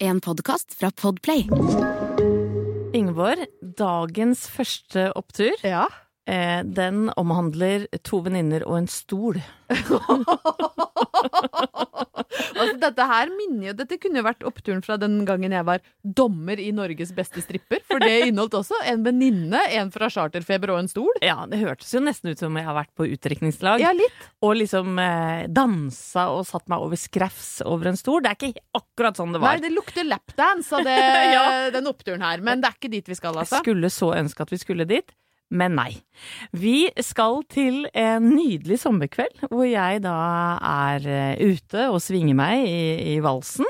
En podkast fra Podplay. Ingeborg, dagens første opptur, Ja. eh, den omhandler to venninner og en stol. altså, dette her minner jo Dette kunne jo vært oppturen fra den gangen jeg var dommer i Norges beste stripper. For det inneholdt også en venninne, en fra Charterfeber og en stol. Ja, det hørtes jo nesten ut som jeg har vært på utdrikningslag Ja, litt. og liksom eh, dansa og satt meg over skrafs over en stol. Det er ikke akkurat sånn det var. Nei, det lukter lapdance av det, Ja. den oppturen her. Men det er ikke dit vi skal, altså. Jeg skulle så ønske at vi skulle dit. Men nei. Vi skal til en nydelig sommerkveld, hvor jeg da er eh, ute og svinger meg i, i valsen.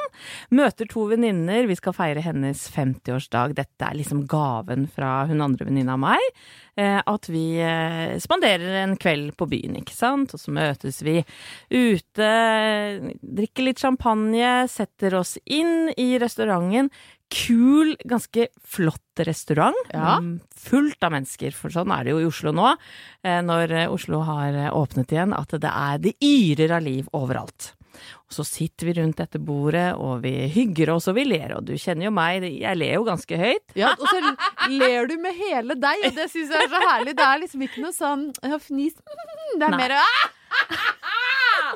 Møter to venninner, vi skal feire hennes 50-årsdag. Dette er liksom gaven fra hun andre venninna av meg. eh, At vi eh, spanderer en kveld på byen, ikke sant. Og så møtes vi ute, drikker litt champagne, setter oss inn i restauranten kul, ganske flott restaurant. Ja. Mm, Fullt av mennesker, for sånn er det jo i Oslo nå. eh, Når eh, Oslo har eh, åpnet igjen, at det er Det yrer av liv overalt. Og så sitter vi rundt dette bordet, og vi hygger oss og vi ler. Og du kjenner jo meg, jeg ler jo ganske høyt. Ja, og så ler du med hele deg, og det syns jeg er så herlig. Det er liksom ikke noe sånn fnis. Det er Nei. mer ah!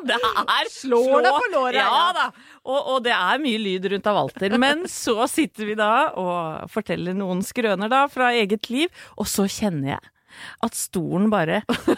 Det er Slår deg på låret, Ja ja. da. Og, og det er mye lyd rundt av Walter. Men så sitter vi da og forteller noen skrøner da fra eget liv, og så kjenner jeg at stolen bare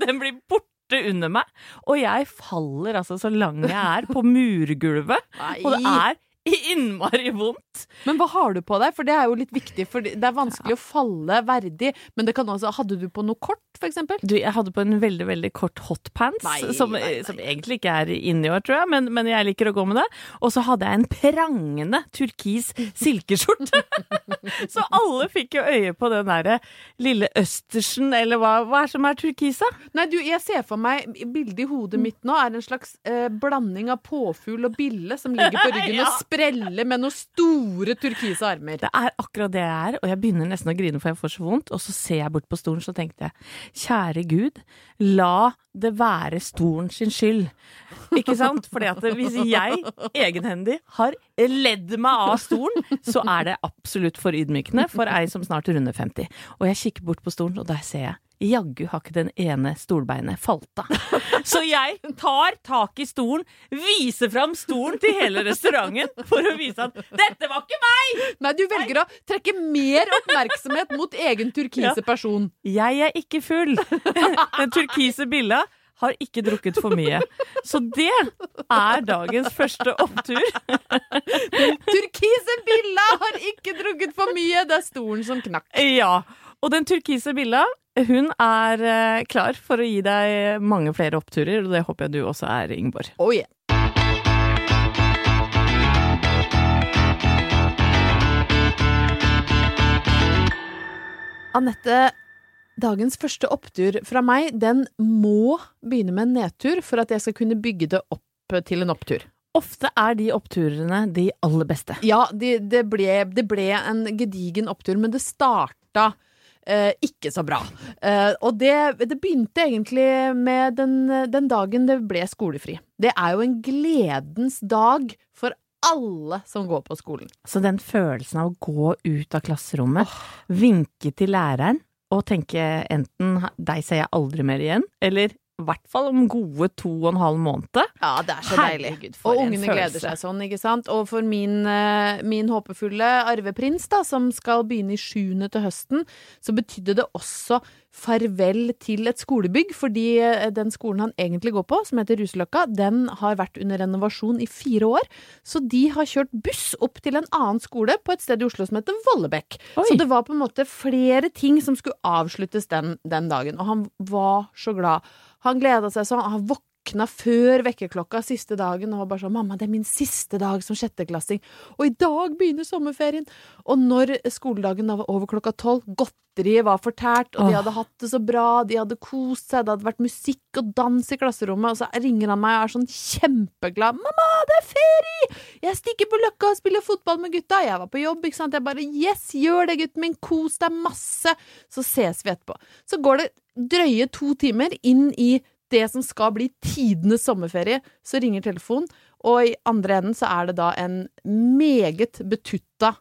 Den blir borte under meg, og jeg faller altså så lang jeg er på murgulvet. Og det er innmari vondt. Men hva har du på deg? For det er jo litt viktig. For det er vanskelig å falle verdig. Men det kan også Hadde du på noe kort, for eksempel? Du, jeg hadde på en veldig veldig kort hotpants, Nei, som, nei, nei. som egentlig ikke er inni år, tror jeg, men, men jeg liker å gå med det. Og så hadde jeg en prangende turkis silkeskjorte. så alle fikk jo øye på den derre lille østersen, eller hva, hva er som er turkisa? Nei, du, jeg ser for meg Bildet i hodet mitt nå er en slags eh, blanding av påfugl og bille som ligger på ryggen Ja. og spreller med noen store turkise armer. Det er akkurat det jeg er, og jeg begynner nesten å grine for jeg får så vondt. Og så ser jeg bort på stolen, så tenkte jeg, kjære Gud, la det være stolen sin skyld. Ikke sant? Fordi at hvis jeg egenhendig har ledd meg av stolen, så er det absolutt for ydmykende for ei som snart runder 50. Og jeg kikker bort på stolen, og der ser jeg Jaggu har ikke den ene stolbeinet falt av. Så jeg tar tak i stolen, viser fram stolen til hele restauranten for å vise at 'dette var ikke meg'! Nei, du velger å trekke mer oppmerksomhet mot egen turkise Ja. person. Jeg er ikke full. Den turkise billa har ikke drukket for mye. Så det er dagens første opptur. Den Turkise billa har ikke drukket for mye! Det er stolen som knakk. Ja. Og den turkise billa, hun er eh, klar for å gi deg mange flere oppturer, og det håper jeg du også er, Ingeborg. Oh, yeah. Anette, dagens første opptur fra meg, den må begynne med en nedtur for at jeg skal kunne bygge det opp til en opptur. Ofte er de oppturene de aller beste. Ja, det, det, ble, det ble en gedigen opptur, men det starta eh, ikke så bra. Eh, og det, det begynte egentlig med den, den dagen det ble skolefri. Det er jo en gledens dag for alle som går på skolen. Så den følelsen av å gå ut av klasserommet, vinke til læreren og tenke enten 'deg ser jeg aldri mer igjen', eller i hvert fall om gode to og en halv måned. Ja, det er så Herregud, deilig. for Og en ungene gleder seg sånn, ikke sant. Og for min, eh, min håpefulle arveprins, da, som skal begynne i sjuende til høsten, så betydde det også farvel til et skolebygg, fordi eh, den skolen han egentlig går på, som heter Ruseløkka, den har vært under renovasjon i fire år. Så de har kjørt buss opp til en annen skole på et sted i Oslo som heter Vollebekk. Så det var på en måte flere ting som skulle avsluttes den, den dagen, og han var så glad. Han gleda seg sånn. Han våkna før vekkerklokka siste dagen og var bare sånn 'Mamma, det er min siste dag som sjetteklassing, og i dag begynner sommerferien'. Og når skoledagen da var over klokka tolv, godteriet var fortært, og de hadde hatt det så bra, de hadde kost seg, det hadde vært musikk og dans i klasserommet, og så ringer han meg og er sånn kjempeglad. 'Mamma, det er ferie! Jeg stikker på Løkka og spiller fotball med gutta.' Jeg var på jobb, ikke sant. Jeg bare 'yes, gjør det, gutten min, kos deg masse', så ses vi etterpå. Så går det drøye to timer inn i det som skal bli tidenes sommerferie, så ringer telefonen, Og i andre enden så er det da en meget betutta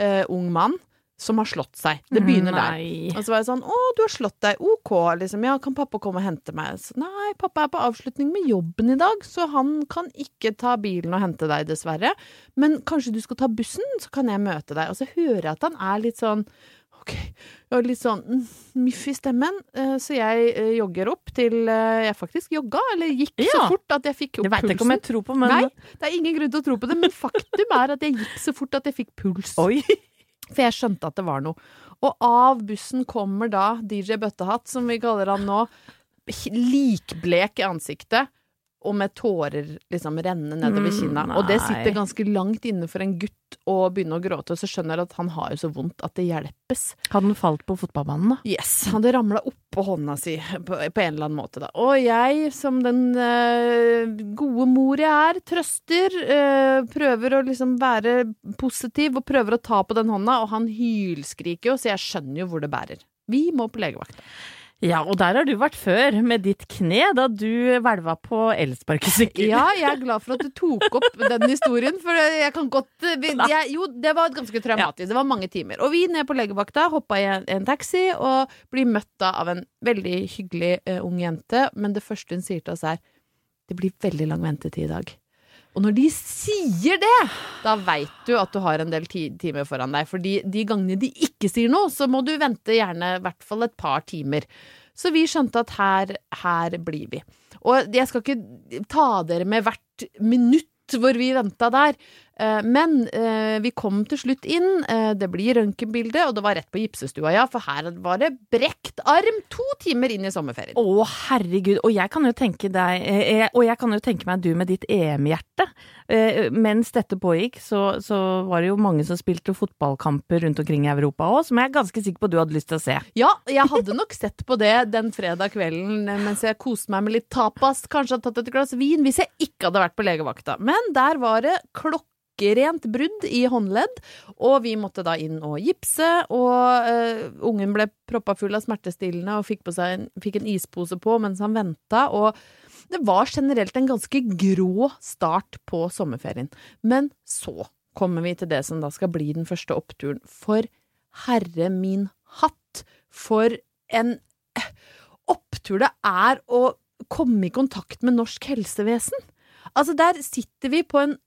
uh, ung mann som har slått seg. Det begynner der. Og så var jeg sånn 'Å, du har slått deg. Ok, liksom. Ja, kan pappa komme og hente meg?' Så, Nei, pappa er på avslutning med jobben i dag, så han kan ikke ta bilen og hente deg, dessverre. Men kanskje du skal ta bussen, så kan jeg møte deg. Og så hører jeg at han er litt sånn Ok, og litt sånn miff muff i stemmen, eh, så jeg eh, jogger opp til eh, jeg faktisk jogga, eller gikk så fort at jeg fikk Det veit jeg ikke om pulsen. jeg tror på, men Nei, det er ingen grunn til å tro på det, men faktum er at jeg gikk så fort at jeg fikk puls. Oi! For jeg skjønte at det var noe. Og av bussen kommer da DJ Bøttehatt, som vi kaller han nå, likblek i ansiktet. Og med tårer liksom renne nedover Mm. Og det sitter ganske langt inne for en gutt å begynne å gråte, og så skjønner jeg at han har jo så vondt at det hjelpes. Hadde han falt på fotballbanen, da? Yes, han hadde ramla oppå hånda si på, på en eller annen måte, da. Og jeg, som den øh, gode mor jeg er, trøster, Øh, prøver å liksom være positiv og prøver å ta på den hånda, og han hylskriker jo, så jeg skjønner jo hvor det bærer. Vi må på legevakta. Ja, og der har du vært før, med ditt kne, da du hvelva på elsparkesykkel. Ja, jeg er glad for at du tok opp den historien, for jeg kan godt jeg, Jo, det var ganske traumatisk. Det var mange timer. Og vi ned på legevakta, hoppa i en, en taxi og blir møtt da av en veldig hyggelig uh, ung jente, men det første hun sier til oss er det blir veldig lang ventetid i dag. Og når de sier det, da veit du at du har en del timer foran deg. Fordi de gangene de ikke sier noe, så må du vente gjerne i hvert fall et par timer. Så vi skjønte at her, her blir vi. Og jeg skal ikke ta dere med hvert minutt hvor vi venta der, men eh, vi kom til slutt inn. eh, Det blir røntgenbilde, og det var rett på gipsestua, ja, for her var det brekt arm to timer inn i sommerferien. Å, herregud. Og jeg kan jo tenke deg eh, Og jeg kan jo tenke meg du med ditt EM-hjerte. Eh, mens dette pågikk, så, så var det jo mange som spilte fotballkamper rundt omkring i Europa òg, som jeg er ganske sikker på du hadde lyst til å se. Ja, jeg hadde nok sett på det den fredag kvelden eh, mens jeg koste meg med litt tapas, kanskje hadde tatt et glass vin, hvis jeg ikke hadde vært på legevakta. Men der var det klokkerent brudd i håndledd, og vi måtte da inn og gipse, og uh, ungen ble proppa full av smertestillende og fikk, en, fikk en ispose på mens han venta, og det var generelt en ganske grå start på sommerferien. Men så kommer vi til det som da skal bli den første oppturen. For herre min hatt, for en eh, opptur det er å komme i kontakt med norsk helsevesen. Altså, der sitter vi på en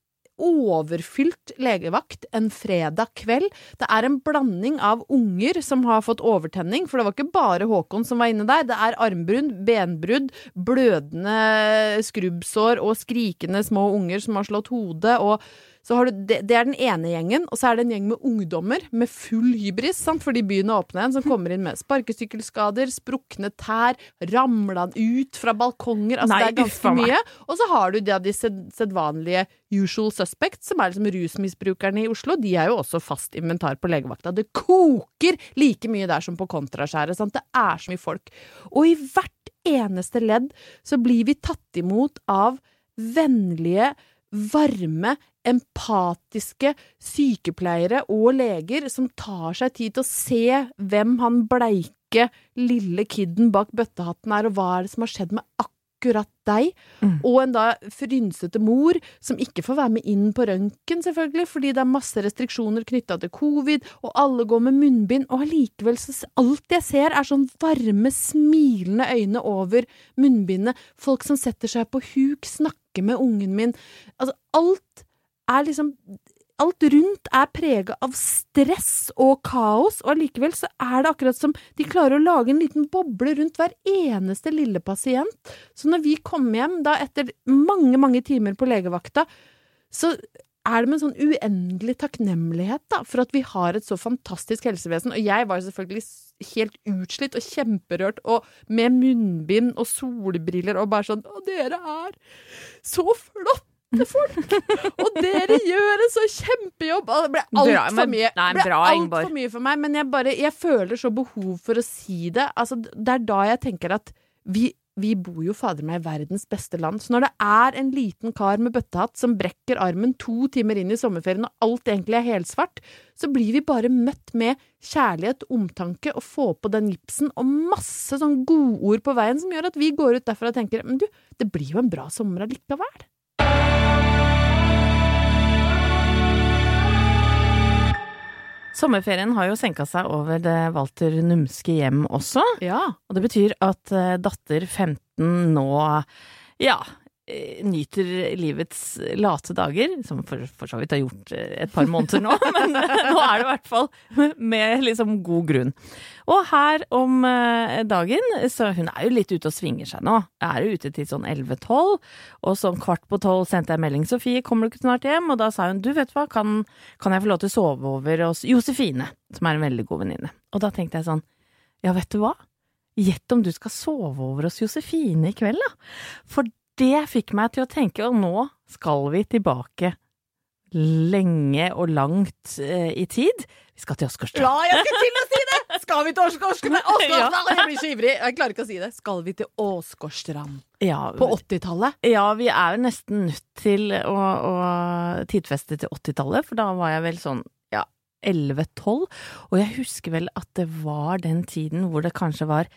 overfylt legevakt en fredag kveld. Det er en blanding av unger som har fått overtenning, for det var ikke bare Håkon som var inne der. Det er armbrudd, benbrudd, blødende skrubbsår og skrikende små unger som har slått hodet. og du, det, det er den ene gjengen, og så er det en gjeng med ungdommer med full hybris, sant? fordi byen er åpna igjen, som kommer inn med sparkesykkelskader, sprukne tær, ramla ut fra balkonger. Altså, Nei, det er ganske mye. Og så har du de, de sedvanlige usual suspects, som er liksom rusmisbrukerne i Oslo. De er jo også fast inventar på legevakta. Det koker like mye der som på Kontraskjæret. Sant? Det er så mye folk. Og i hvert eneste ledd så blir vi tatt imot av vennlige, varme, empatiske sykepleiere og leger som tar seg tid til å se hvem han bleike, lille kidden bak bøttehatten er, og hva er det som har skjedd med akkurat deg. Mm. Og en da frynsete mor som ikke får være med inn på røntgen, selvfølgelig, fordi det er masse restriksjoner knytta til covid, og alle går med munnbind, og allikevel så Alt jeg ser, er sånn varme, smilende øyne over munnbindet. Folk som setter seg på huk, snakker med ungen min. Altså, alt er liksom Alt rundt er prega av stress og kaos, og allikevel så er det akkurat som de klarer å lage en liten boble rundt hver eneste lille pasient. Så når vi kommer hjem da etter mange, mange timer på legevakta, så er det med en sånn uendelig takknemlighet da, for at vi har et så fantastisk helsevesen. Og jeg var selvfølgelig helt utslitt og kjemperørt, og med munnbind og solbriller og bare sånn Å, dere er så flotte folk! Og dere gjør en så kjempejobb! Det ble altfor mye. nei, ble bra, alt for mye for meg, men jeg bare Jeg føler så behov for å si det. Altså, det er da jeg tenker at vi vi bor jo fader meg i verdens beste land, så når det er en liten kar med bøttehatt som brekker armen to timer inn i sommerferien og alt egentlig er helsvart, så blir vi bare møtt med kjærlighet, omtanke og få på den gipsen og masse sånn godord på veien som gjør at vi går ut derfra og tenker men du, det blir jo en bra sommer allikevel. Sommerferien har jo senka seg over det Walter Numske hjem også. Ja. Og det betyr at eh, datter 15 nå, ja, nyter livets late dager, som for, for så vidt har gjort eh, et par måneder nå, men eh, nå er det i hvert fall med liksom god grunn. Og her om eh, dagen, så hun er jo litt ute og svinger seg nå. Jeg er jo ute til sånn 11-12, og sånn kvart på tolv sendte jeg melding Sofie, kommer du ikke snart hjem? Og da sa hun du vet hva, kan, kan jeg få lov til å sove over hos Josefine, som er en veldig god venninne. Og da tenkte jeg sånn, ja vet du hva? Gjett om du skal sove over hos Josefine i kveld, da. For det fikk meg til å tenke, og nå skal vi tilbake lenge og langt eh, i tid. Vi skal til Åsgårdstrand. Ja, jeg skal til å si det! Skal vi til Åsgårdstrand? Ja. Jeg blir så ivrig. Jeg klarer ikke å si det. Skal vi til Åsgårdstrand? Ja, På 80-tallet? ja, vi er jo nesten nødt til å, å tidfeste til 80-tallet, for da var jeg vel sånn ja, 11-12. Og jeg husker vel at det var den tiden hvor det kanskje var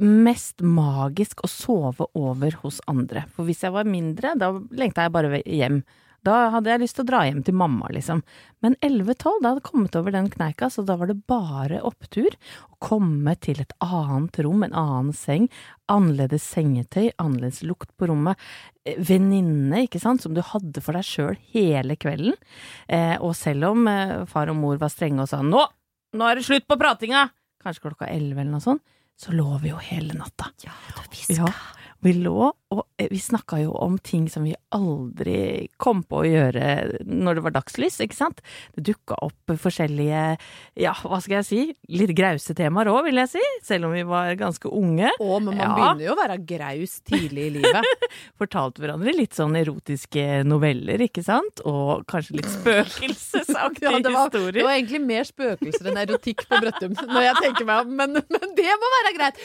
mest magisk å sove over hos andre. For hvis jeg var mindre, da lengta jeg bare hjem. Da hadde jeg lyst til å dra hjem til mamma, liksom. Men 11-12, da hadde jeg kommet over den kneika, så da var det bare opptur. Å komme til et annet rom, en annen seng, annerledes sengetøy, annerledes lukt på rommet. Eh, Venninne, ikke sant, som du hadde for deg sjøl hele kvelden. Eh, og selv om eh, far og mor var strenge og sa nå, nå er det slutt på pratinga, kanskje klokka 11 eller noe sånt, så lå vi jo hele natta. Ja, ja. Vi lå, og eh, vi snakka jo om ting som vi aldri kom på å gjøre når det var dagslys, ikke sant? Det dukka opp forskjellige, ja, hva skal jeg si, litt grause temaer òg, vil jeg si, selv om vi var ganske unge. Å, men man Ja. begynner jo å være graus tidlig i livet. Fortalte hverandre litt sånn erotiske noveller, ikke sant? Og kanskje litt spøkelsesaktige Ja, det, var, det var egentlig mer spøkelser enn erotikk på Brøttum, når jeg tenker meg om, men, men det må være greit.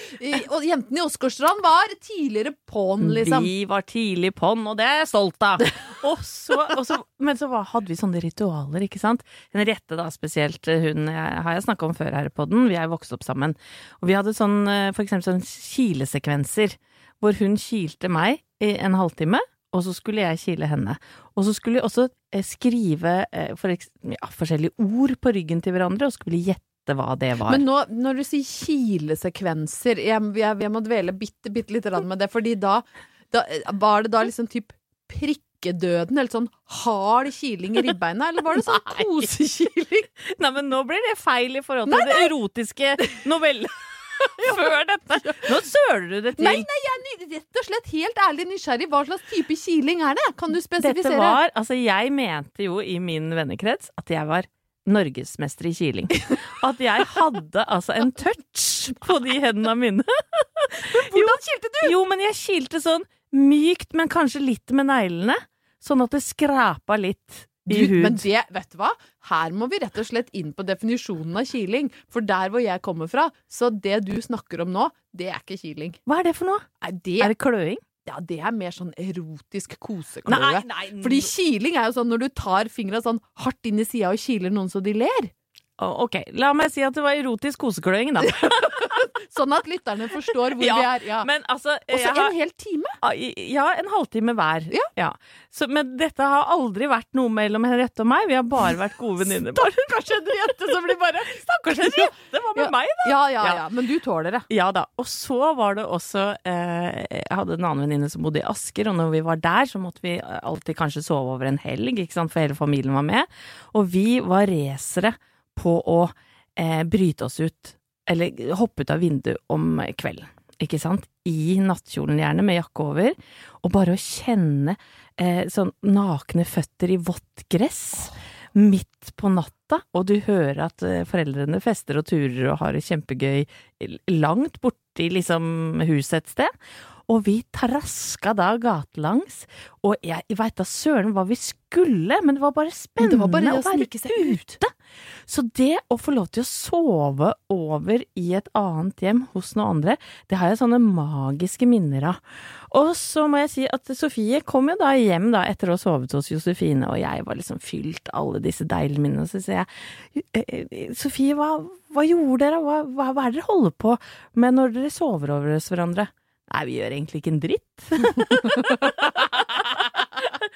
Og jentene i Åsgårdstrand var tidligere på'n, liksom. Vi var tidlig på'n, og det er jeg stolt av. Og så, og så, men så var, hadde vi sånne ritualer, ikke sant. Henriette da spesielt, hun jeg, har jeg snakka om før her på den, vi er vokst opp sammen. Og vi hadde sånn, eh, for eksempel sånn kilesekvenser, hvor hun kilte meg i en halvtime. Og så skulle jeg kile henne. Og så skulle vi også eh, skrive eh, for, ja, forskjellige ord på ryggen til hverandre, og skulle gjette hva det var. Men nå, når du sier kilesekvenser, jeg, jeg, jeg må dvele bitte, bitte lite grann med det, fordi da, da Var det da liksom typ prikkedøden, eller sånn hard kiling i ribbeina, eller var det sånn Nei. kosekiling? Nei, men nå blir det feil i forhold til det erotiske novelle Før dette. Nå søler du det til. Nei, nei, jeg er rett og slett helt ærlig nysgjerrig. Hva slags type kiling er det? Kan du spesifisere? Dette var Altså, jeg mente jo i min vennekrets at jeg var norgesmester i kiling. At jeg hadde altså en touch på de hendene mine. Hvordan kilte du? Jo, men jeg kilte sånn mykt, men kanskje litt med neglene. Sånn at det skrapa litt i Du, men hud. det, vet du hva? Her må vi rett og slett inn på definisjonen av kiling. For der hvor jeg kommer fra, så det du snakker om nå, det er ikke kiling. Hva er det for noe? Nei, det, Er det kløing? Ja, det er mer sånn erotisk kosekløe. Fordi kiling er jo sånn når du tar fingra sånn hardt inn i sida og kiler noen så de ler. Ok, la meg si at det var erotisk kosekløing, da. Sånn at lytterne forstår hvor Ja, vi er. Ja. Men altså Og så en hel time! Ah, Ja, en halvtime hver. Ja. Så, men dette har aldri vært noe mellom Henriette og meg. Vi har bare vært gode venninner. Stakkars Henriette som blir bare Stakkars Henriette, hva med Ja. meg, da? Ja, ja, Ja. ja. Men du tåler det. Ja da. Og så var det også eh, Jeg hadde en annen venninne som bodde i Asker, og når vi var der, så måtte vi alltid kanskje sove over en helg, ikke sant, for hele familien var med. Og vi var racere på å eh, bryte oss ut, eller hoppe ut av vinduet om kvelden. Ikke sant? I nattkjolen gjerne, med jakke over. Og bare å kjenne eh, sånn nakne føtter i vått gress midt på natta, og du hører at eh, foreldrene fester og turer og har det kjempegøy langt borti liksom huset et sted. Og vi traska da gatelangs, og jeg veit da søren hva vi skulle, men det var bare spennende var bare å være snike Ut. ute. Så det å få lov til å sove over i et annet hjem hos noen andre, det har jeg sånne magiske minner av. Og så må jeg si at Sofie kom jo da hjem da etter å ha sovet hos Josefine, og jeg var liksom fylt alle disse deilige minnene. Så sier jeg, «Eh, eh, Sofie, hva, hva gjorde dere, hva, hva, hva er det dere holder på med når dere sover over hos hverandre? Nei, vi gjør egentlig ikke en dritt.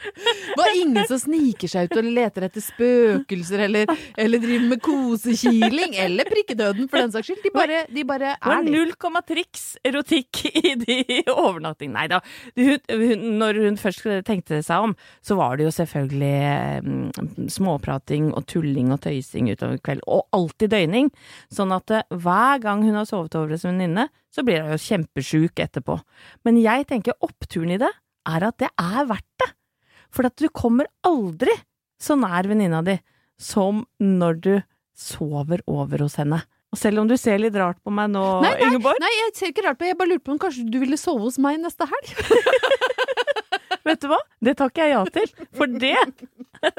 Det var ingen som sniker seg ut og leter etter spøkelser eller, eller driver med kosekiling. Eller prikkedøden, for den saks skyld. De bare, de bare Det er der. null komma triks erotikk i de overnattingene. Nei da. Når hun først tenkte seg om, så var det jo selvfølgelig mm, småprating og tulling og tøysing utover kvelden. Og alltid døgning. Sånn at eh, hver gang hun har sovet over hos en venninne, så blir hun jo kjempesjuk etterpå. Men jeg tenker oppturen i det er at det er verdt det. For at du kommer aldri så nær venninna di som når du sover over hos henne. Og selv om du ser litt rart på meg nå, Nei, nei, Ingeborg, Nei, jeg ser ikke rart på. Jeg bare lurte på om kanskje du ville sove hos meg neste helg? vet du hva? Det takker jeg ja til. For det,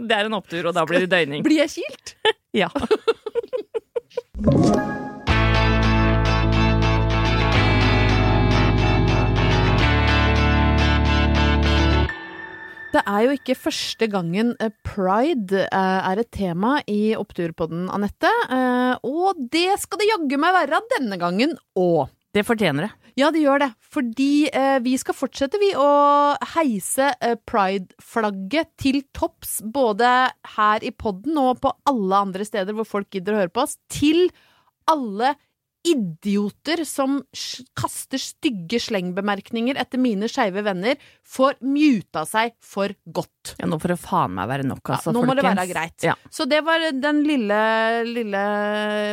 det er en opptur, og da blir det døgning. Blir jeg kilt? Ja. Det er jo ikke første gangen eh, pride eh, er et tema i Oppturpodden, Anette. Eh, Og det skal det jaggu meg være denne gangen òg. Det fortjener det. Ja, det gjør det. Fordi eh, vi skal fortsette, vi, å heise eh, pride-flagget til topps. Både her i podden og på alle andre steder hvor folk gidder å høre på oss. Til alle idioter som kaster stygge slengbemerkninger etter mine skeive venner, får muta seg for godt. Ja, nå får det faen meg være nok, altså, Ja, nå må det være greit. Ja. Så det var den lille, lille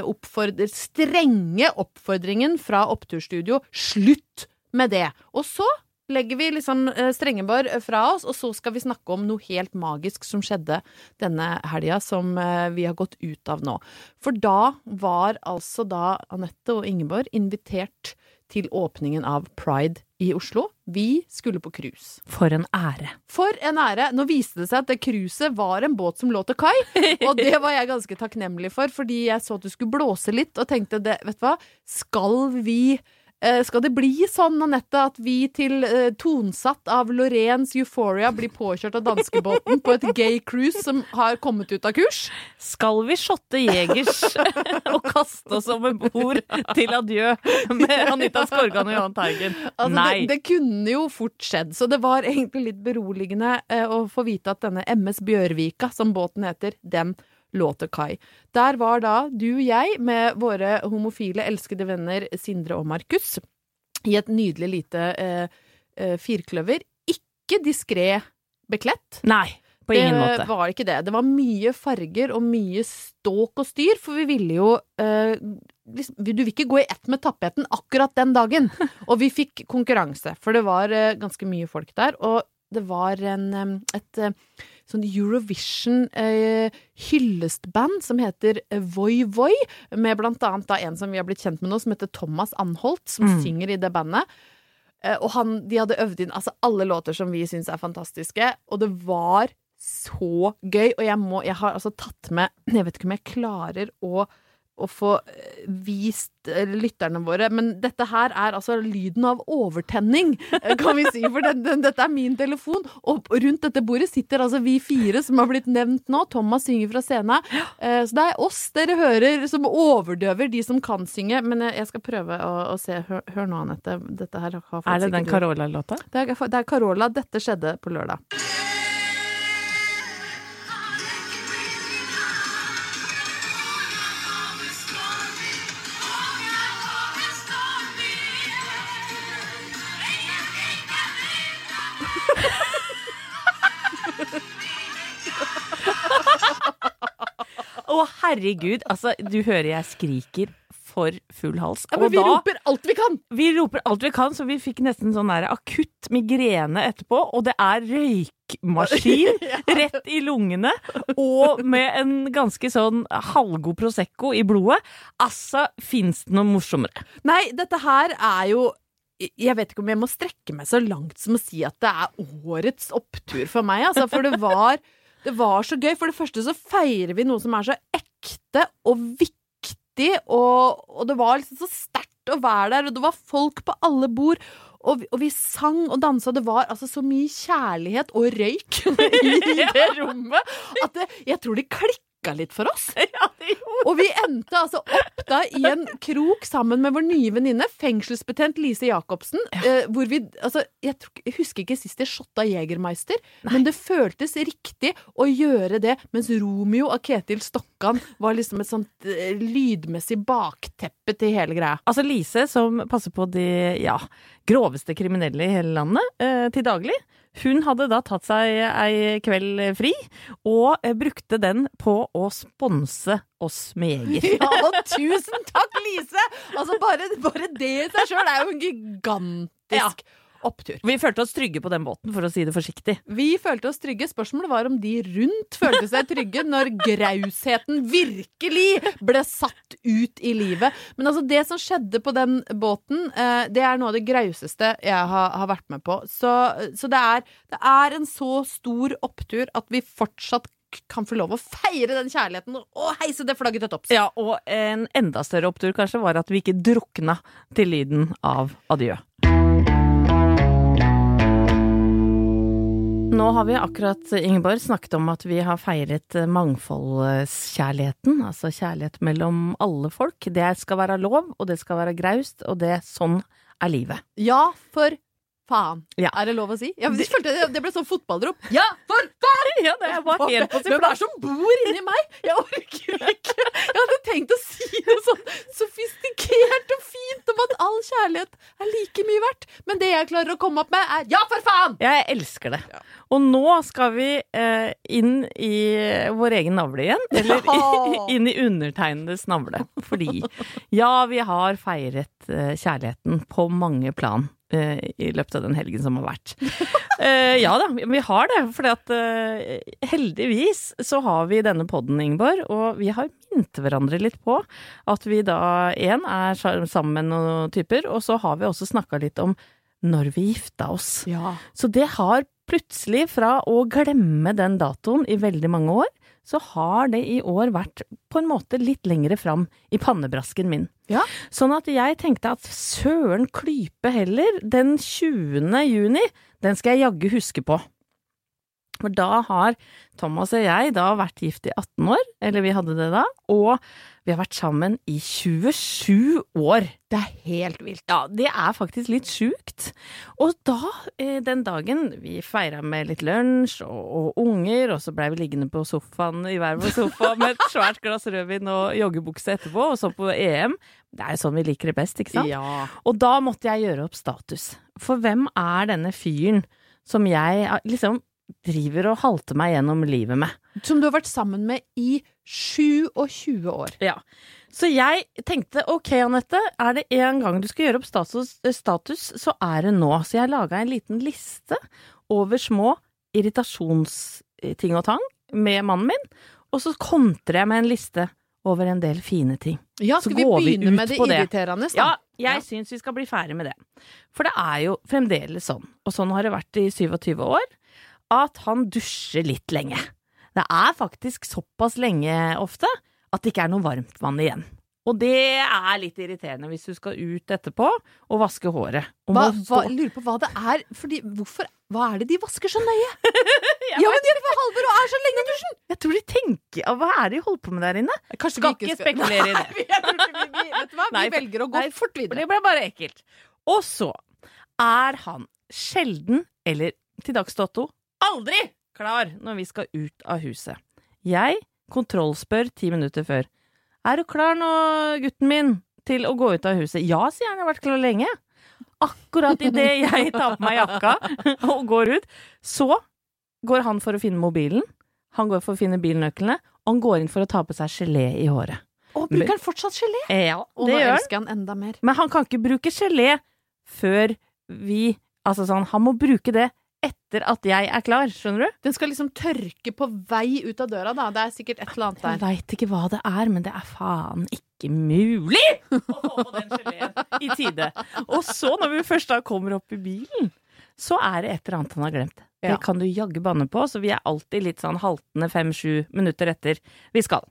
oppfordr strenge oppfordringen fra Oppturstudio. Slutt med det! Og så legger vi liksom eh, Strengeborg fra oss, og så skal vi snakke om noe helt magisk som skjedde denne helga, som eh, vi har gått ut av nå. For da var altså da Anette og Ingeborg invitert til åpningen av Pride i Oslo. Vi skulle på cruise. For en ære. For en ære! Nå viste det seg at det cruiset var en båt som lå til kai, og det var jeg ganske takknemlig for, fordi jeg så at du skulle blåse litt, og tenkte det, vet du hva, skal vi eh, skal det bli sånn, Anette, at vi til eh, tonsatt av Loreens Euphoria blir påkjørt av danskebåten på et gay cruise som har kommet ut av kurs? Skal vi shotte jegers og kaste oss om bord til adjø med Anita Skorgan og Johan Teigen? Altså, Nei. Det, det kunne jo fort skjedd, så det var egentlig litt beroligende eh, å få vite at denne MS Bjørvika, som båten heter, den lå til kai. Der var da du og jeg med våre homofile, elskede venner Sindre og Markus i et nydelig lite eh, eh, firkløver. Ikke diskré bekledt. Nei, på ingen det måte. var ikke det. Det var mye farger og mye ståk og styr, for vi ville jo eh, Du vil ikke gå i ett med tapeten akkurat den dagen. Og vi fikk konkurranse, for det var eh, ganske mye folk der. Og det var en, et eh, sånn Eurovision eh, hyllestband som heter eh, Voi Voi, med blant annet da en som vi har blitt kjent med nå, som heter Thomas Anholt, som Mm. synger i det bandet. Eh, Og han, de hadde øvd inn altså, alle låter som vi syns er fantastiske, og det var så gøy. Og jeg, må, jeg har altså tatt med Jeg vet ikke om jeg klarer å, å få eh, vist eh, lytterne våre, men dette her er altså lyden av overtenning, eh, kan vi si. For den, den, dette er min telefon, og rundt dette bordet sitter altså vi fire som har blitt nevnt nå. Thomas synger fra scenen. Så det er oss dere hører som overdøver de som kan synge. Men jeg skal prøve å, å se. Hør, hør nå, Anette. Dette her har Er det den Carola-låta? det er, det er Carola. Dette skjedde på lørdag. Herregud. Altså, du hører jeg skriker for full hals. Ja, men og vi da roper alt vi kan! Vi roper alt vi kan, så vi fikk nesten sånn der akutt migrene etterpå. Og det er røykmaskin rett i lungene, og med en ganske sånn halvgod Prosecco i blodet. Altså, fins det noe morsommere? Nei, dette her er jo jeg vet ikke om jeg må strekke meg så langt som å si at det er årets opptur for meg, altså. For det var, det var så gøy. For det første så feirer vi noe som er så ekte og viktig, og, og det var liksom så sterkt å være der, og det var folk på alle bord. Og vi, og vi sang og dansa, og det var altså så mye kjærlighet og røyk i det rommet at det, jeg tror det klikka litt for oss. Ja, Og vi endte altså opp da i en krok sammen med vår nye venninne, fengselsbetent Lise Jacobsen, eh, hvor vi Altså, jeg, tror, jeg husker ikke sist jeg shotta Jegermeister, men det føltes riktig å gjøre det mens Romeo av Ketil Stokkan var liksom et sånt eh, lydmessig bakteppe til hele greia. Altså Lise, som passer på de ja, groveste kriminelle i hele landet eh, til daglig, hun hadde da tatt seg ei kveld fri, og eh, brukte den på å sponse oss med Jeger. Ja, og tusen takk, Lise! Altså, bare, bare det i seg sjøl er jo en gigantisk opptur. Vi følte oss trygge på den båten, for å si det forsiktig. Vi følte oss trygge. Spørsmålet var om de rundt følte seg trygge når grausheten virkelig ble satt ut i livet. Men altså, det som skjedde på den båten, eh, det er noe av det grauseste jeg har, har vært med på. Så, så det, er, det er en så stor opptur at vi fortsatt kan få lov å feire den kjærligheten og heise det flagget til topps. Ja, og en enda større opptur kanskje var at vi ikke drukna til lyden av adjø. Nå har vi akkurat, Ingeborg, snakket om at vi har feiret mangfoldskjærligheten, altså kjærlighet mellom alle folk. Det skal være lov, og det skal være graust, og det sånn er livet. Ja, for faen. Ja. Er det lov å si? Ja, jeg følte det, det ble sånn fotballrop. Ja, for faen! Ja, det var helt på sin Hvem er det som bor inni meg? Jeg orker ikke. Jeg hadde tenkt å si noe sånn sofistikert og fint om at all kjærlighet er like mye verdt. Men det jeg klarer å komme opp med, er ja, for faen! Jeg elsker det. Og nå skal vi eh, inn i vår egen navle igjen. Eller Ja. inn i undertegnedes navle. Fordi ja, vi har feiret eh, kjærligheten på mange plan i løpet av den helgen som har vært. uh, ja da, vi har det. For uh, heldigvis så har vi denne podden, Ingeborg, og vi har minnet hverandre litt på at vi da én er sammen med noen typer, og så har vi også snakka litt om når vi gifta oss. Ja. Så det har plutselig, fra å glemme den datoen i veldig mange år, så har det i år vært på en måte litt lengre fram i pannebrasken min. Ja. Sånn at jeg tenkte at søren klype heller, den 20. juni, den skal jeg jaggu huske på. For da har Thomas og jeg da vært gift i 18 år, eller vi hadde det da, og vi har vært sammen i 27 år. Det er helt vilt. Ja, det er faktisk litt sjukt. Og da, eh, den dagen, vi feira med litt lunsj og, og unger, og så blei vi liggende på sofaen i hver vår sofa med et svært glass rødvin og joggebukse etterpå, og så på EM. Det er jo sånn vi liker det best, ikke sant? Ja. Og da måtte jeg gjøre opp status. For hvem er denne fyren som jeg liksom driver og halter meg gjennom livet med? Som du har vært sammen med i 27 år. Ja. Så jeg tenkte ok, Anette, er det en gang du skal gjøre opp status, status så er det nå. Så jeg laga en liten liste over små irritasjonsting og tang med mannen min, og så kontrer jeg med en liste over en del fine ting. Ja, skal vi går vi begynne ut med det på det. irriterende? da? Ja, jeg Ja. syns vi skal bli ferdig med det. For det er jo fremdeles sånn, og sånn har det vært i 27 år, at han dusjer litt lenge. Det er faktisk såpass lenge ofte at det ikke er noe varmt vann igjen. Og det er litt irriterende hvis du skal ut etterpå og vaske håret. Og Hva, hva, lurer på hva det er fordi, hvorfor, Hva er det de vasker så nøye? Ja, men de er Halvor og er så lenge i dusjen! Jeg tror de tenker Hva er det de holder på med der inne? Kanskje Skal ikke spekulere i det. Nei, vi, vi, vet du hva? Nei, vi velger å gå nei, fort videre. det ble bare ekkelt. Og så er han sjelden, eller til dags dato, aldri klar når vi skal ut av huset. Jeg kontrollspør ti minutter før. Er du klar nå, gutten min, til å gå ut av huset? Ja, sier han, jeg har vært klar lenge. Akkurat idet jeg tar på meg jakka og går ut, så går han for å finne mobilen. Han går for å finne bilnøklene, og han går inn for å ta på seg gelé i håret. Og bruker han fortsatt gelé? Ja, Og det nå gjør han enda mer. Men han kan ikke bruke gelé før vi Altså sånn, han må bruke det etter at jeg er klar, skjønner du? Den skal liksom tørke på vei ut av døra, da. Det er sikkert et eller annet der. Jeg veit ikke hva det er, men det er faen ikke mulig å få på den geleen i tide. Og så, når vi først da kommer opp i bilen, så er det et eller annet han har glemt. Det kan du jaggu banne på, så vi er alltid litt sånn haltende fem-sju minutter etter vi skal.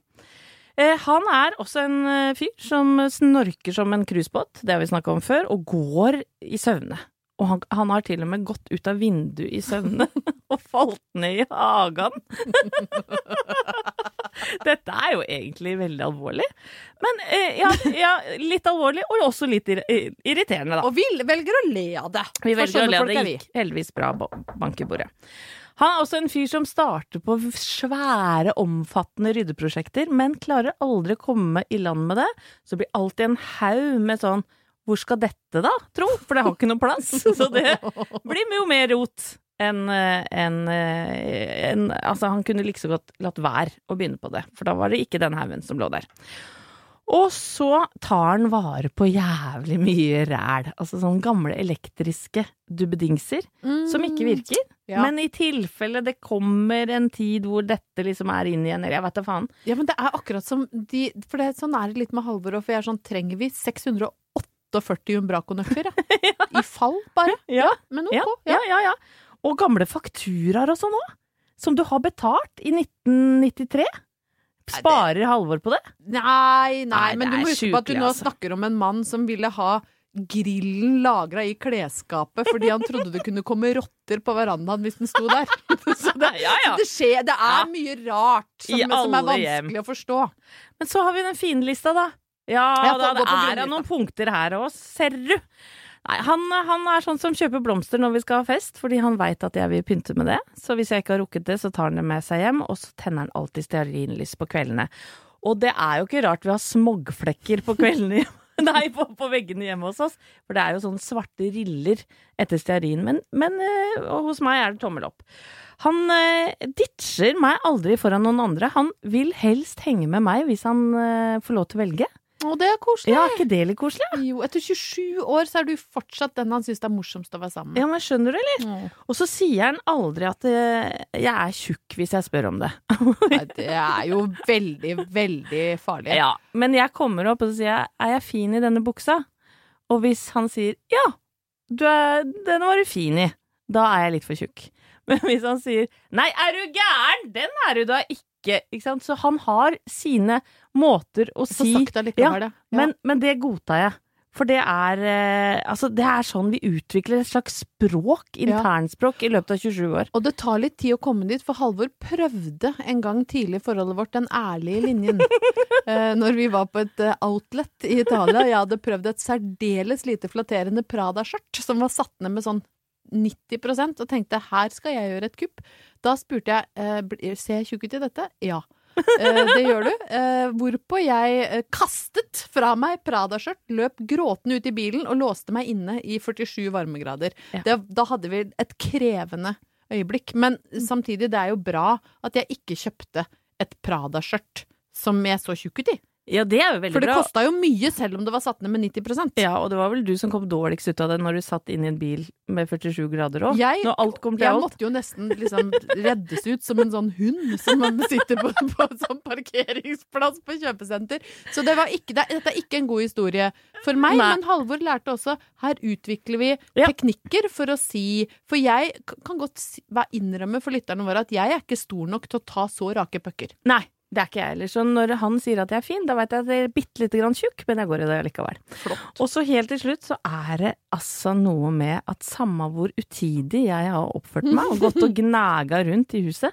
Eh, han er også en eh, fyr som snorker som en cruisebåt, det har vi snakka om før, og går i søvne. Og han, han har til og med gått ut av vinduet i søvne og falt ned i hagen. Dette er jo egentlig veldig alvorlig. Men eh, ja, ja, litt alvorlig, og også litt ir irriterende, da. Og vi velger å le av det. Vi velger å le av det. Gikk heldigvis bra ba- bank i bordet. Han er også en fyr som starter på svære, omfattende ryddeprosjekter, men klarer aldri å komme i land med det. Så blir alltid en haug med sånn Hvor skal dette da, tro? For det har ikke noe plass. Så det blir jo mer rot enn en, enn, eh, Altså, han kunne like så godt latt være å begynne på det, for da var det ikke den haugen som lå der. Og så tar han vare på jævlig mye ræl. Altså sånne gamle elektriske dubbedingser som ikke virker. Mm. Ja. Men i tilfelle det kommer en tid hvor dette liksom er inn igjen, eller jeg vet da faen. Ja, men det er akkurat som de For det, sånn er det litt med Halvor òg, for jeg er sånn Trenger vi 648 Umbraco-nøkler, ja? I fall, bare? Ja. Men ok, Ja, ja. ja. Og gamle fakturaer og sånn òg. Som du har betalt i 1993. Sparer Halvor på det? Nei, nei, Nei, men du må huske på at du nå altså. snakker om en mann som ville ha grillen lagra i klesskapet fordi han trodde det kunne komme rotter på verandaen hvis den sto der. Så det, Ja, ja. det skjer, det er mye rart som, som er vanskelig hjem. å forstå. Men så har vi den fine lista, da. Ja, da, det er noen punkter her òg, ser du. Nei, han, han er sånn som kjøper blomster når vi skal ha fest, fordi han veit at jeg vil pynte med det. Så hvis jeg ikke har rukket det, så tar han det med seg hjem, og så tenner han alltid stearinlys på kveldene. Og det er jo ikke rart vi har smogflekker på kveldene hjemme. Nei, på, på veggene hjemme hos oss. For det er jo sånne svarte riller etter stearin. Men, men øh, hos meg er det tommel opp. Han øh, ditcher meg aldri foran noen andre. Han vil helst henge med meg hvis han øh, får lov til å velge. Og det er koselig. Ja, er ikke det litt koselig? Jo, etter 27 år så er du fortsatt den han syns det er morsomst å være sammen med. Ja, men skjønner du, eller? Og så sier han aldri at øh, jeg er tjukk hvis jeg spør om det. Nei, det er jo veldig, veldig farlig. Ja, men jeg kommer opp og så sier jeg, er jeg fin i denne buksa? Og hvis han sier ja, du er, den var du fin i, da er jeg litt for tjukk. Men hvis han sier nei, er du gæren? Den er du da ikke. Ikke sant? Så han har sine måter å si det ja. ja. men, men det godtar jeg. For det er eh, Altså, det er sånn vi utvikler et slags språk, internspråk, i løpet av 27 år. Og det tar litt tid å komme dit, for Halvor prøvde en gang tidlig i forholdet vårt den ærlige linjen. eh, når vi var på et eh, outlet i Italia. Jeg hadde prøvd et særdeles lite flatterende Prada-skjørt som var satt ned med sånn 90% og tenkte her skal jeg gjøre et kupp. Da spurte jeg eh, ser jeg tjukk ut i dette. Ja. Eh, det gjør du. Eh, hvorpå jeg kastet fra meg Prada-skjørt, løp gråtende ut i bilen og låste meg inne i 47 varmegrader. Ja. Det, da hadde vi et krevende øyeblikk. Men samtidig, det er jo bra at jeg ikke kjøpte et Prada-skjørt som jeg så tjukk ut i. Ja, det er jo veldig bra. For det kosta jo mye, selv om det var satt ned med 90% Ja, og det var vel du som kom dårligst ut av det når du satt inn i en bil med 47 grader òg. Jeg- Jeg måtte jo nesten liksom reddes ut som en sånn hund som man sitter på, på en sånn parkeringsplass på kjøpesenter. Så det var ikke, det, dette er ikke en god historie for meg, Nei. men Halvor lærte også her utvikler vi Ja. teknikker for å si For jeg kan godt innrømme for lytterne våre at jeg er ikke stor nok til å ta så rake pucker. Nei, det er ikke jeg heller. Så når han sier at jeg er fin, da vet jeg at jeg er bitte lite grann tjukk, men jeg går i det likevel. Flott. Og så helt til slutt så er det altså noe med at samme hvor utidig jeg har oppført meg og gått og gnaga rundt i huset,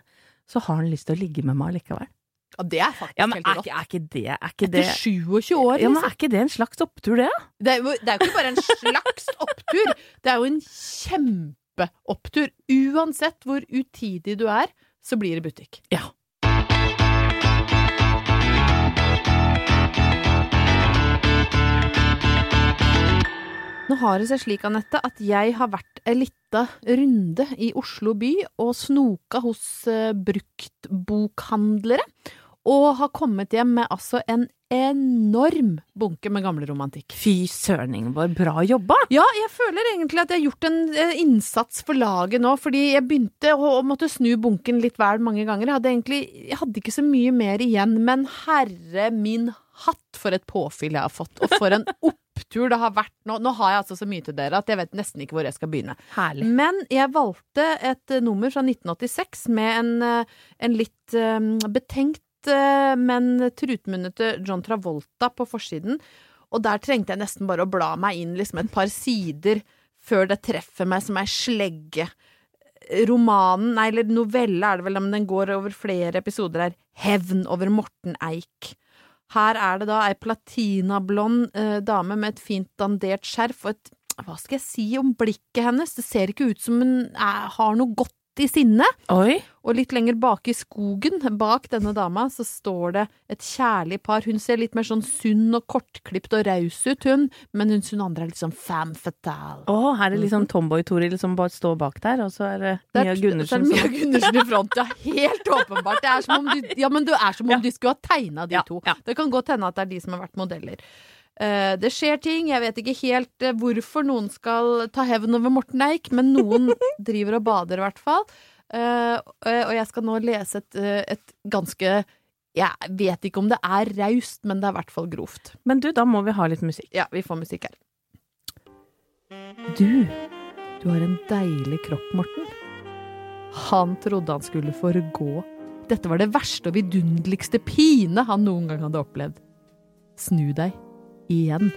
så har han lyst til å ligge med meg likevel. Ja, det er faktisk Ja, men helt er rått. ikke, er ikke det er ikke Etter 27 år, ja, men liksom. er ikke det en slags opptur, det? Det er, det er jo ikke bare en slags opptur, det er jo en kjempeopptur. Uansett hvor utidig du er, så blir det butikk. Ja. Nå har det seg slik, Anette, at jeg har vært ei lita runde i Oslo by og snoka hos eh, bruktbokhandlere, og har kommet hjem med altså en enorm bunke med gamle romantikk. Fy søren, Ingeborg, bra jobba! Ja, jeg føler egentlig at jeg har gjort en eh, innsats for laget nå, fordi jeg begynte å, måtte snu bunken litt vel mange ganger. Jeg hadde egentlig jeg hadde ikke så mye mer igjen, men herre min hatt for et påfyll jeg har fått, og for en opptur det har vært nå. Nå har jeg altså så mye til dere at jeg vet nesten ikke hvor jeg skal begynne. Herlig. Men jeg valgte et eh, nummer fra 1986 med en, eh, en litt eh, betenkt, men trutmunnete John Travolta på forsiden. Og der trengte jeg nesten bare å bla meg inn liksom et par sider før det treffer meg som ei slegge. romanen, nei, eller novelle er det vel, men den går over flere episoder her. Hevn over Morten Eik. Her er det da ei platinablond eh, dame med et fint dandert skjerf og et Hva skal jeg si om blikket hennes? Det ser ikke ut som hun er, har noe godt i sinne. Oi. Og litt lenger bak i skogen, bak denne dama, så står det et kjærlig par. Hun ser litt mer sånn sunn og kortklipt og raus ut, hun, men hun, hun andre er litt sånn femme fatale. Å, her er litt sånn Tomboy-Toril som bare står bak der, og så er det Det er- Mia Gundersen det er Mia som Gundersen i front, ja. Helt åpenbart. Det er som om du, ja, men det er som om Ja. du skulle ha tegna de Ja, to. Det kan godt hende at det er de som har vært modeller. Eh, det skjer ting, jeg vet ikke helt eh, hvorfor noen skal ta hevn over Morten Eik, men noen driver og bader i hvert fall. Eh, og jeg skal nå lese et, et ganske Jeg vet ikke om det er raust, men det er i hvert fall grovt. Men du, da må vi ha litt musikk. Ja, vi får musikk her. Du, du har en deilig kropp, Morten. Han trodde han skulle forgå. Dette var det verste og vidunderligste pine han noen gang hadde opplevd. Snu deg. Igjen.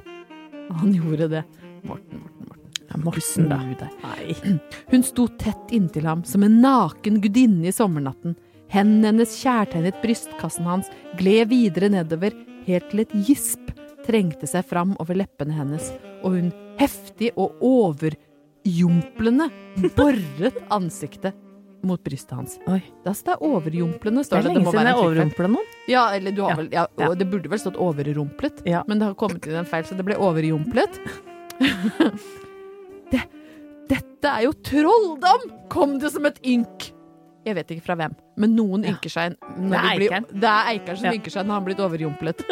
Han gjorde det. Morten, Morten, Morten. Ja, Morten, da. Nei. Hun sto tett inntil ham som en naken gudinne i sommernatten. Hendene hennes kjærtegnet brystkassen hans, gled videre nedover, helt til et gisp trengte seg fram over leppene hennes, og hun heftig og overjumplende boret ansiktet mot brystet hans. Oi. Det overjumplende, Det står er det. lenge siden jeg overrumpla noen. Ja, eller du har Ja. vel ja, Ja. Det burde vel stått overrumplet, Ja. men det har kommet inn en feil, så det ble overjumplet. det, dette er jo trolldom! Kom det som et ynk! Jeg vet ikke fra hvem, men noen ynker seg Det er Eikeren. Det er Eikeren som ynker seg når han har blitt overjumplet.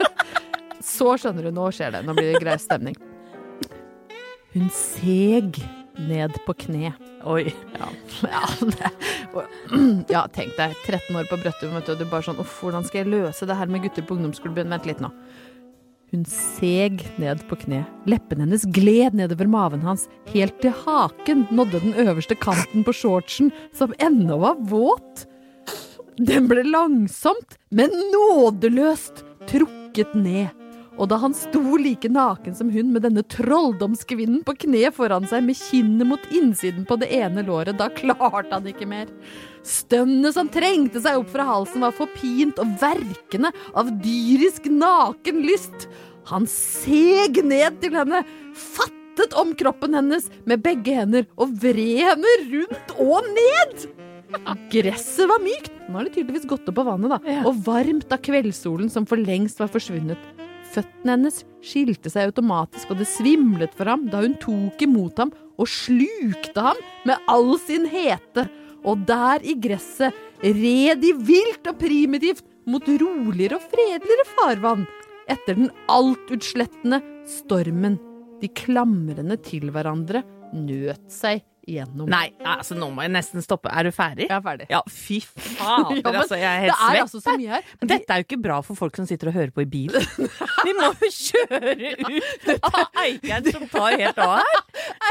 Så skjønner du, nå skjer det. Nå blir det grei stemning. Hun seg ned på kne. Oi. Ja, ja, det, ja, tenk deg, 13 år på Brøttum, vet du, og du bare sånn Uff, hvordan skal jeg løse det her med gutter på ungdomsklubben? Vent litt nå. Hun seg ned på kne. Leppene hennes gled nedover maven hans. Helt til haken nådde den øverste kanten på shortsen, som ennå var våt. Den ble langsomt, men nådeløst trukket ned. Og da han sto like naken som hun med denne trolldomskvinnen på kne foran seg med kinnet mot innsiden på det ene låret, da klarte han ikke mer. Stønnet som trengte seg opp fra halsen var forpint og verkende av dyrisk naken lyst. Han seg ned til henne, fattet om kroppen hennes med begge hender og vred henne rundt og ned. Gresset var mykt, nå har det tydeligvis gått opp av vannet, da, og varmt av kveldssolen som for lengst var forsvunnet. Føttene hennes skilte seg automatisk, og det svimlet for ham da hun tok imot ham og slukte ham med all sin hete. Og der i gresset red de vilt og primitivt mot roligere og fredeligere farvann. Etter den altutslettende stormen. De klamrende til hverandre nøt seg gjennom. Nei, altså nå må jeg nesten stoppe. Er du ferdig? Jeg er ferdig. Ja, fy fader, Ja, altså. Jeg er Det er altså så mye her. Men dette er jo ikke bra for folk som sitter og hører på i bil. Vi må jo kjøre ut av Eikeren som tar helt av her.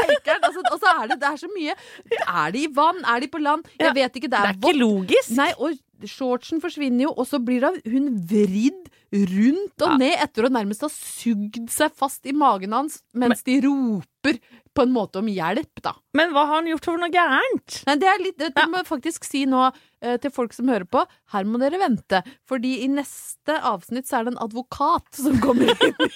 Eikeren, altså, og så er det, det er så mye. Er de i vann? Er de på land? Jeg vet ikke. Det Det er, er ikke logisk. Nei, og shortsen forsvinner jo, og så blir hun vridd rundt og ned etter å nærmest ha sugd seg fast i magen hans mens de roper på en måte om hjelp, da. Men hva har han gjort for noe gærent? Nei, det er litt, det Ja. må jeg faktisk si nå eh, til folk som hører på. Her må dere vente, fordi i neste avsnitt så er det en advokat som kommer inn i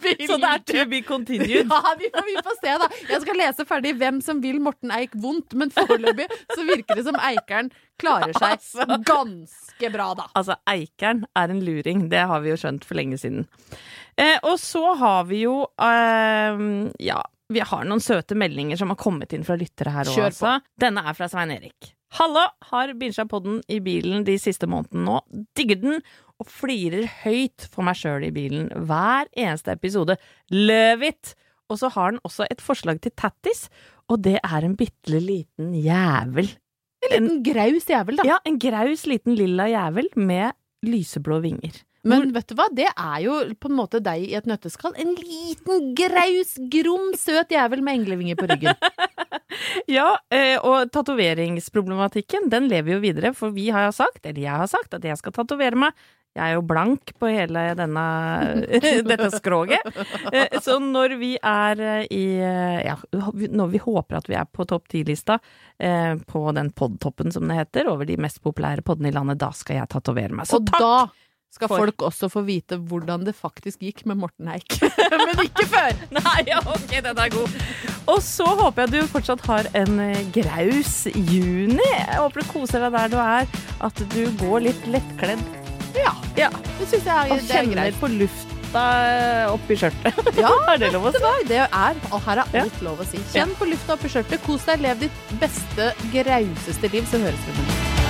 bildet. Så det er to be continued. Ja, vi får, vi får se, da. Jeg skal lese ferdig hvem som vil Morten Eik vondt, men foreløpig så virker det som Eikeren klarer seg Altså. ganske bra, da. Altså, Eikeren er en luring. Det har vi jo skjønt for lenge siden. Eh, og så har vi jo eh, Ja, vi har noen søte meldinger som har kommet inn fra lyttere her òg, altså. Denne er fra Svein Erik. Halla! Har binsja podden i bilen de siste månedene nå. Digger den og flirer høyt for meg sjøl i bilen hver eneste episode. Love it! Og så har den også et forslag til tattis, og det er en bitte liten jævel. En liten graus jævel, da. Ja, en graus liten lilla jævel med lyseblå vinger. Men vet du hva, det er jo på en måte deg i et nøtteskall. En liten graus, grom, søt jævel med englevinger på ryggen. Ja, eh, og tatoveringsproblematikken, den lever jo videre, for vi har sagt, eller jeg har sagt, at jeg skal tatovere meg Jeg er jo blank på hele denne, dette skroget. Eh, Så når vi er eh, i Ja, når vi håper at vi er på topp ti-lista, på den podtoppen som det heter, over de mest populære poddene i landet, da skal jeg tatovere meg. Så Og takk! da skal for- folk også få vite hvordan det faktisk gikk med Morten Eik. Men ikke før! Nei, ja, ok, den er god. Og så håper jeg du fortsatt har en eh, graus juni. Jeg håper du koser deg der du er, at du går litt lettkledd. Ja, Ja, det syns jeg er, og det er kjenner greit. på lufta oppi skjørtet. Ja, er det lov å si? Det er, og her er Ja. alt lov å si. Kjenn på lufta oppi skjørtet, kos deg, lev ditt beste, grauseste liv, så høres vi på